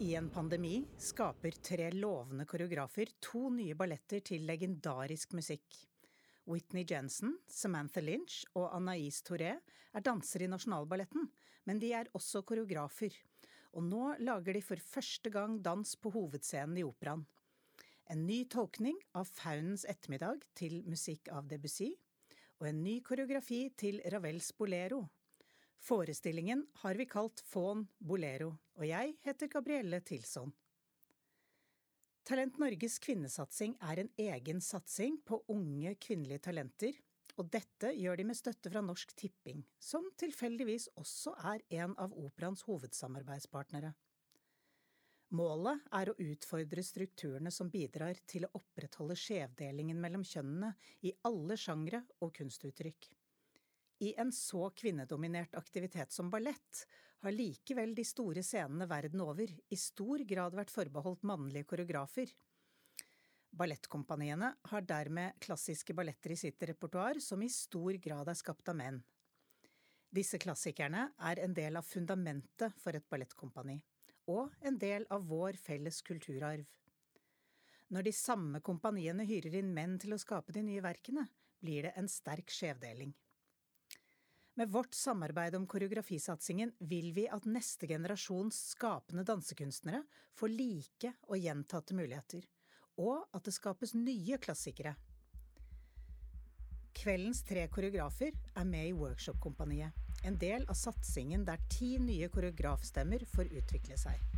I en pandemi skaper tre lovende koreografer to nye balletter til legendarisk musikk. Whitney Jensen, Samantha Lynch og Anais Touré er dansere i Nasjonalballetten, men de er også koreografer. Og nå lager de for første gang dans på hovedscenen i operaen. En ny tolkning av Faunens ettermiddag til musikk av Debussy, og en ny koreografi til Ravels Bolero. Forestillingen har vi kalt Faun Bolero, og jeg heter Gabrielle Tilson. Talent Norges kvinnesatsing er en egen satsing på unge kvinnelige talenter, og dette gjør de med støtte fra Norsk Tipping, som tilfeldigvis også er en av operaens hovedsamarbeidspartnere. Målet er å utfordre strukturene som bidrar til å opprettholde skjevdelingen mellom kjønnene i alle sjangre og kunstuttrykk. I en så kvinnedominert aktivitet som ballett har likevel de store scenene verden over i stor grad vært forbeholdt mannlige koreografer. Ballettkompaniene har dermed klassiske balletter i sitt repertoar som i stor grad er skapt av menn. Disse klassikerne er en del av fundamentet for et ballettkompani, og en del av vår felles kulturarv. Når de samme kompaniene hyrer inn menn til å skape de nye verkene, blir det en sterk skjevdeling. Med vårt samarbeid om koreografisatsingen vil vi at neste generasjons skapende dansekunstnere får like og gjentatte muligheter, og at det skapes nye klassikere. Kveldens tre koreografer er med i Workshop-kompaniet, en del av satsingen der ti nye koreografstemmer får utvikle seg.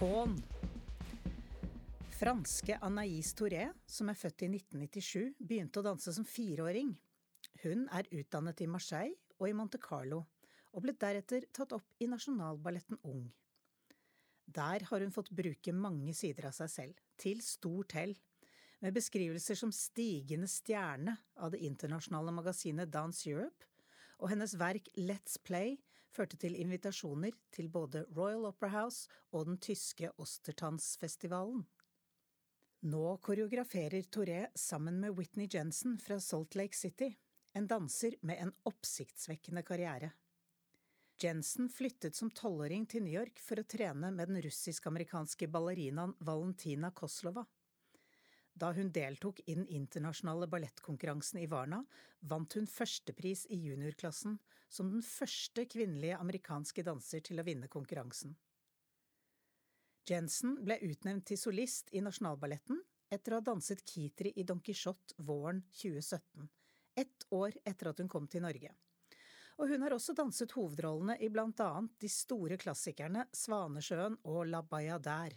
Faun. Franske Anaïs Touré, som er født i 1997, begynte å danse som fireåring. Hun er utdannet i Marseille og i Monte Carlo, og ble deretter tatt opp i Nasjonalballetten Ung. Der har hun fått bruke mange sider av seg selv, til stort hell, med beskrivelser som stigende stjerne av det internasjonale magasinet Dance Europe og hennes verk Let's Play førte til invitasjoner til både Royal Opera House og den tyske Ostertanzfestivalen. Nå koreograferer Touré sammen med Whitney Jensen fra Salt Lake City, en danser med en oppsiktsvekkende karriere. Jensen flyttet som tolvåring til New York for å trene med den russisk-amerikanske ballerinaen Valentina Koslova. Da hun deltok i den internasjonale ballettkonkurransen i Varna, vant hun førstepris i juniorklassen, som den første kvinnelige amerikanske danser til å vinne konkurransen. Jensen ble utnevnt til solist i Nasjonalballetten etter å ha danset Kitri i Don Quijote våren 2017, ett år etter at hun kom til Norge. Og hun har også danset hovedrollene i blant annet de store klassikerne Svanesjøen og La Bayadère.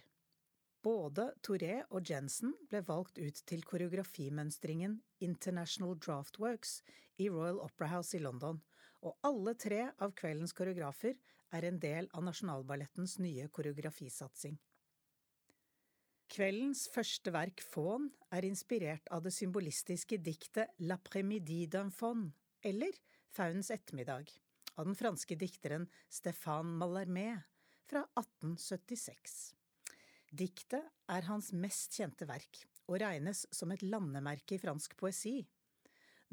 Både Touré og Jensen ble valgt ut til koreografimønstringen International Draftworks i Royal Opera House i London, og alle tre av kveldens koreografer er en del av Nasjonalballettens nye koreografisatsing. Kveldens første verk, Faun, er inspirert av det symbolistiske diktet L'après-midi d'un faun, eller Faunens ettermiddag, av den franske dikteren Stéphane Mallarmé fra 1876. Diktet er hans mest kjente verk, og regnes som et landemerke i fransk poesi.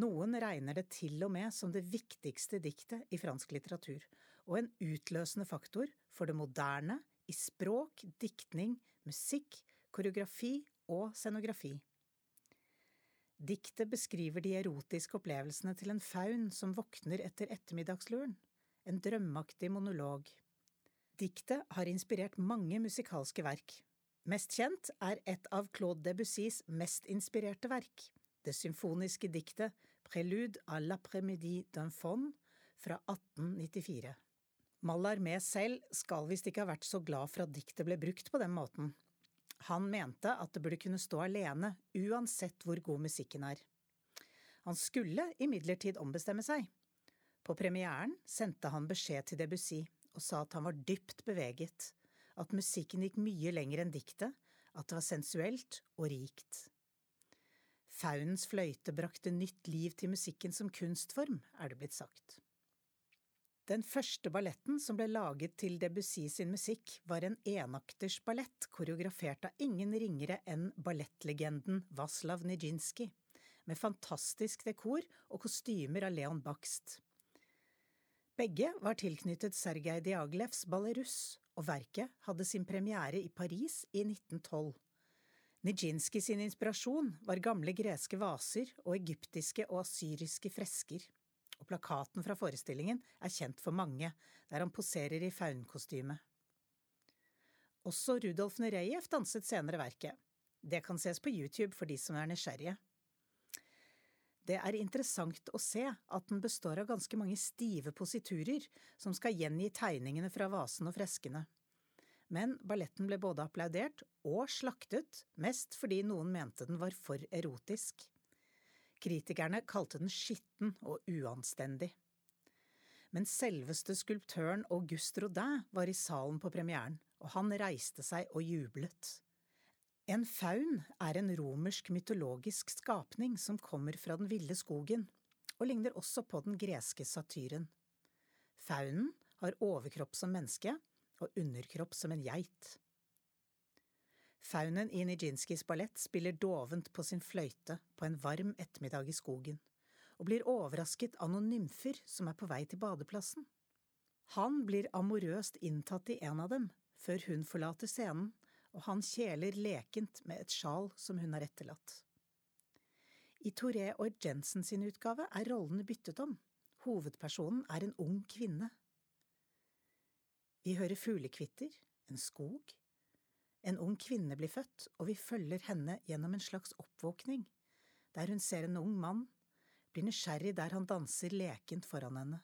Noen regner det til og med som det viktigste diktet i fransk litteratur, og en utløsende faktor for det moderne i språk, diktning, musikk, koreografi og scenografi. Diktet beskriver de erotiske opplevelsene til en faun som våkner etter ettermiddagsluren, en drømmeaktig monolog. Diktet har inspirert mange musikalske verk, Mest kjent er et av Claude Debussys mest inspirerte verk, det symfoniske diktet Prélude à l'après-midi d'un fond fra 1894. Mallarmé selv skal visst ikke ha vært så glad for at diktet ble brukt på den måten. Han mente at det burde kunne stå alene, uansett hvor god musikken er. Han skulle imidlertid ombestemme seg. På premieren sendte han beskjed til Debussy og sa at han var dypt beveget, at musikken gikk mye lenger enn diktet, at det var sensuelt og rikt. Faunens fløyte brakte nytt liv til musikken som kunstform, er det blitt sagt. Den første balletten som ble laget til Debussy sin musikk, var en enakters ballett koreografert av ingen ringere enn ballettlegenden Vaslav Nijinsky, med fantastisk dekor og kostymer av Leon Bakst. Begge var tilknyttet Sergej Diaglevs Ballerus, og verket hadde sin premiere i Paris i 1912. Nijinsky sin inspirasjon var gamle greske vaser og egyptiske og asyriske fresker og plakaten fra forestillingen er kjent for mange, der han poserer i faunkostyme. Også Rudolf Nureyev danset senere verket. Det kan ses på YouTube for de som er nysgjerrige. Det er interessant å se at den består av ganske mange stive positurer som skal gjengi tegningene fra vasen og freskene. Men balletten ble både applaudert og slaktet, mest fordi noen mente den var for erotisk. Kritikerne kalte den skitten og uanstendig. Men selveste skulptøren Auguste Rodin var i salen på premieren, og han reiste seg og jublet. En faun er en romersk mytologisk skapning som kommer fra den ville skogen, og ligner også på den greske satyren. Faunen har overkropp som menneske og underkropp som en geit. Faunen i Nijinskijs ballett spiller dovent på sin fløyte på en varm ettermiddag i skogen, og blir overrasket av noen nymfer som er på vei til badeplassen. Han blir amorøst inntatt i en av dem, før hun forlater scenen, og han kjeler lekent med et sjal som hun har etterlatt. I Toré og Jensen sin utgave er rollene byttet om, hovedpersonen er en ung kvinne. Vi hører fuglekvitter, en skog, en ung kvinne blir født, og vi følger henne gjennom en slags oppvåkning, der hun ser en ung mann, blir nysgjerrig der han danser lekent foran henne.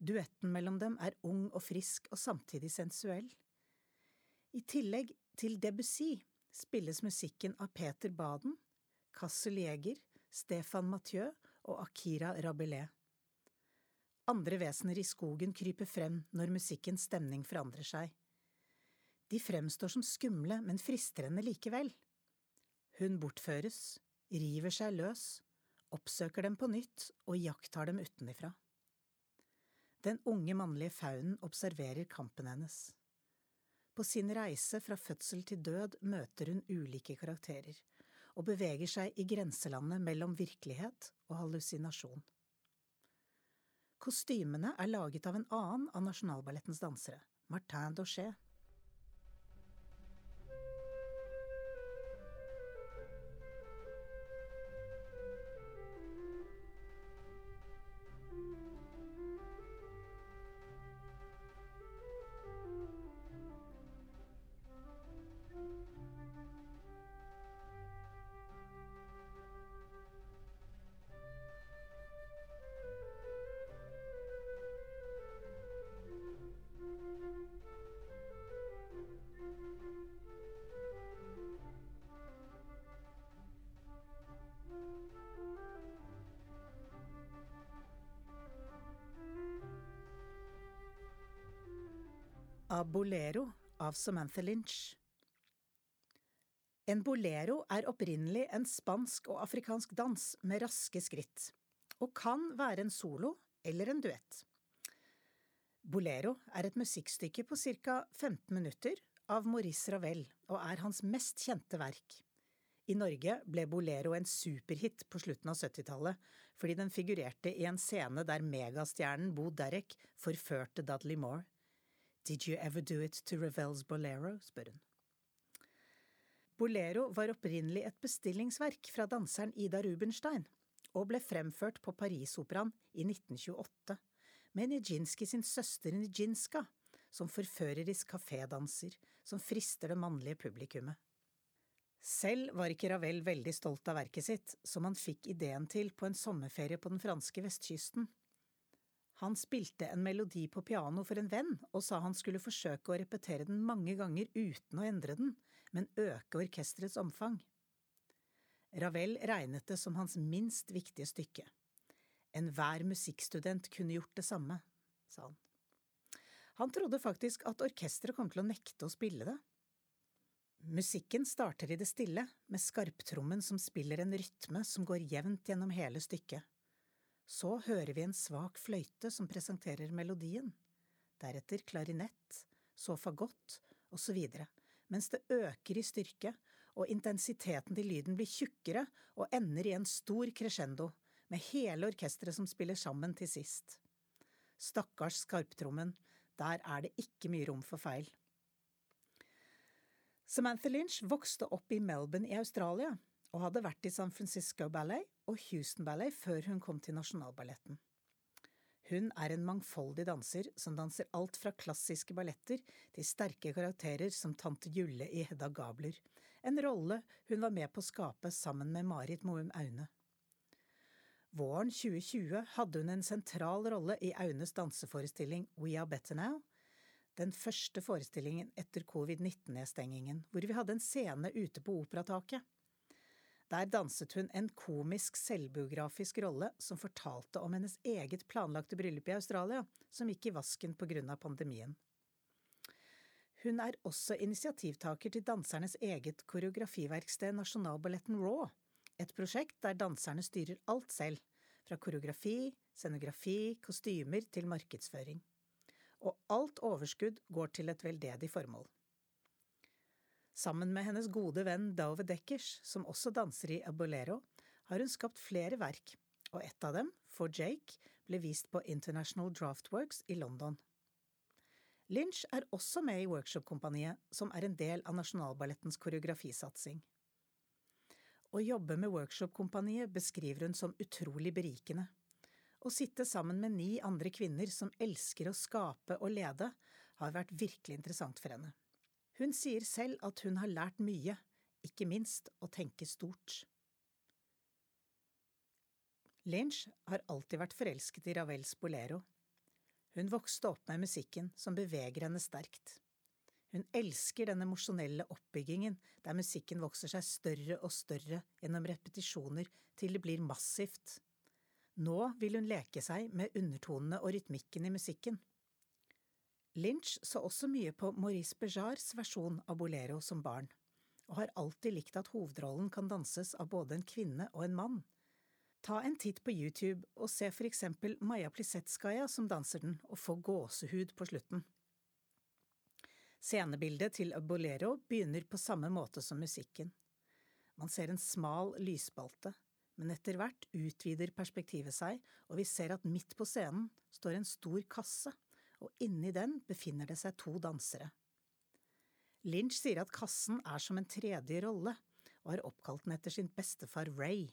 Duetten mellom dem er ung og frisk og samtidig sensuell. I tillegg til Debussy spilles musikken av Peter Baden, Cassel Jæger, Stefan Mathieu og Akira Rabelais. Andre vesener i skogen kryper frem når musikkens stemning forandrer seg. De fremstår som skumle, men frister henne likevel. Hun bortføres, river seg løs, oppsøker dem på nytt og iakttar dem utenifra. Den unge mannlige faunen observerer kampen hennes. På sin reise fra fødsel til død møter hun ulike karakterer, og beveger seg i grenselandet mellom virkelighet og hallusinasjon. Kostymene er laget av en annen av Nasjonalballettens dansere, Martin Daucher. Bolero av Samantha Lynch. En bolero er opprinnelig en spansk og afrikansk dans med raske skritt, og kan være en solo eller en duett. Bolero er et musikkstykke på ca 15 minutter av Maurice Ravel og er hans mest kjente verk. I Norge ble bolero en superhit på slutten av 70-tallet fordi den figurerte i en scene der megastjernen Bo Derek forførte Dudley Moore. Did you ever do it to Revels Bolero? spør hun. Bolero var opprinnelig et bestillingsverk fra danseren Ida Rubenstein, og ble fremført på Parisoperaen i 1928, med Nijinsky sin søster Nijinska som forførerisk kafédanser som frister det mannlige publikummet. Selv var ikke Ravel veldig stolt av verket sitt, som han fikk ideen til på en sommerferie på den franske vestkysten. Han spilte en melodi på piano for en venn og sa han skulle forsøke å repetere den mange ganger uten å endre den, men øke orkesterets omfang. Ravel regnet det som hans minst viktige stykke. Enhver musikkstudent kunne gjort det samme, sa han. Han trodde faktisk at orkesteret kom til å nekte å spille det. Musikken starter i det stille, med skarptrommen som spiller en rytme som går jevnt gjennom hele stykket. Så hører vi en svak fløyte som presenterer melodien, deretter klarinett, så fagott, videre, mens det øker i styrke og intensiteten til lyden blir tjukkere og ender i en stor crescendo, med hele orkesteret som spiller sammen til sist. Stakkars skarptrommen, der er det ikke mye rom for feil. Samantha Lynch vokste opp i Melbourne i Australia, og hadde vært i San Francisco Ballet og Houston Ballet før hun kom til Nasjonalballetten. Hun er en mangfoldig danser som danser alt fra klassiske balletter til sterke karakterer som tante Julle i Hedda Gabler, en rolle hun var med på å skape sammen med Marit Moum Aune. Våren 2020 hadde hun en sentral rolle i Aunes danseforestilling We Are Better Now, den første forestillingen etter covid-19-nedstengingen, hvor vi hadde en scene ute på operataket. Der danset hun en komisk, selvbiografisk rolle som fortalte om hennes eget planlagte bryllup i Australia, som gikk i vasken på grunn av pandemien. Hun er også initiativtaker til dansernes eget koreografiverksted Nasjonalballetten Raw, et prosjekt der danserne styrer alt selv, fra koreografi, scenografi, kostymer til markedsføring. Og alt overskudd går til et veldedig formål. Sammen med hennes gode venn Dove Deckers, som også danser i Abolero, har hun skapt flere verk, og ett av dem, For Jake, ble vist på International Draftworks i London. Lynch er også med i Workshop-kompaniet, som er en del av Nasjonalballettens koreografisatsing. Å jobbe med Workshop-kompaniet beskriver hun som utrolig berikende. Å sitte sammen med ni andre kvinner som elsker å skape og lede, har vært virkelig interessant for henne. Hun sier selv at hun har lært mye, ikke minst å tenke stort. Lynch har alltid vært forelsket i Ravels bolero. Hun vokste opp med musikken som beveger henne sterkt. Hun elsker den emosjonelle oppbyggingen der musikken vokser seg større og større gjennom repetisjoner til det blir massivt. Nå vil hun leke seg med undertonene og rytmikken i musikken. Lynch så også mye på Maurice Bejars versjon av bolero som barn, og har alltid likt at hovedrollen kan danses av både en kvinne og en mann. Ta en titt på YouTube og se for eksempel Maja Plisetskaja som danser den, og få gåsehud på slutten. Scenebildet til Bolero begynner på samme måte som musikken. Man ser en smal lysspalte, men etter hvert utvider perspektivet seg, og vi ser at midt på scenen står en stor kasse og inni den befinner det seg to dansere. Lynch sier at kassen er som en tredje rolle, og har oppkalt den etter sin bestefar Ray.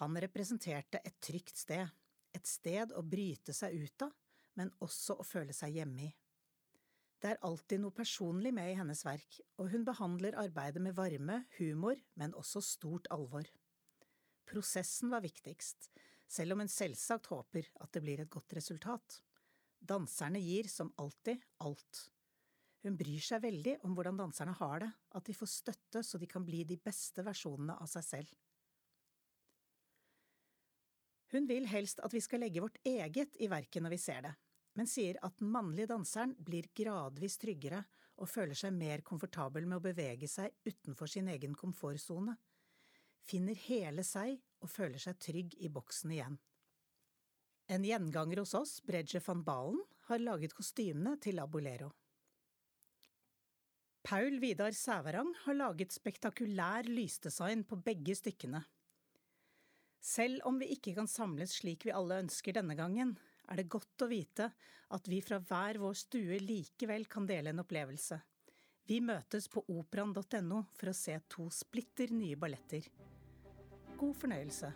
Han representerte et trygt sted, et sted å bryte seg ut av, men også å føle seg hjemme i. Det er alltid noe personlig med i hennes verk, og hun behandler arbeidet med varme, humor, men også stort alvor. Prosessen var viktigst, selv om hun selvsagt håper at det blir et godt resultat. Danserne gir, som alltid, alt. Hun bryr seg veldig om hvordan danserne har det, at de får støtte så de kan bli de beste versjonene av seg selv. Hun vil helst at vi skal legge vårt eget i verket når vi ser det, men sier at den mannlige danseren blir gradvis tryggere og føler seg mer komfortabel med å bevege seg utenfor sin egen komfortsone, finner hele seg og føler seg trygg i boksen igjen. En gjenganger hos oss, Bredje van Balen, har laget kostymene til Abolero. Paul Vidar Sæverang har laget spektakulær lysdesign på begge stykkene. Selv om vi ikke kan samles slik vi alle ønsker denne gangen, er det godt å vite at vi fra hver vår stue likevel kan dele en opplevelse. Vi møtes på operaen.no for å se to splitter nye balletter. God fornøyelse.